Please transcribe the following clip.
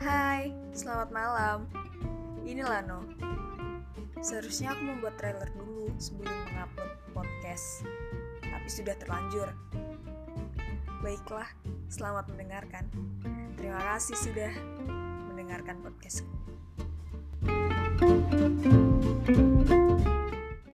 Hai, selamat malam. Inilah No. Seharusnya aku membuat trailer dulu sebelum mengupload podcast, tapi sudah terlanjur. Baiklah, selamat mendengarkan. Terima kasih sudah mendengarkan podcast. thank you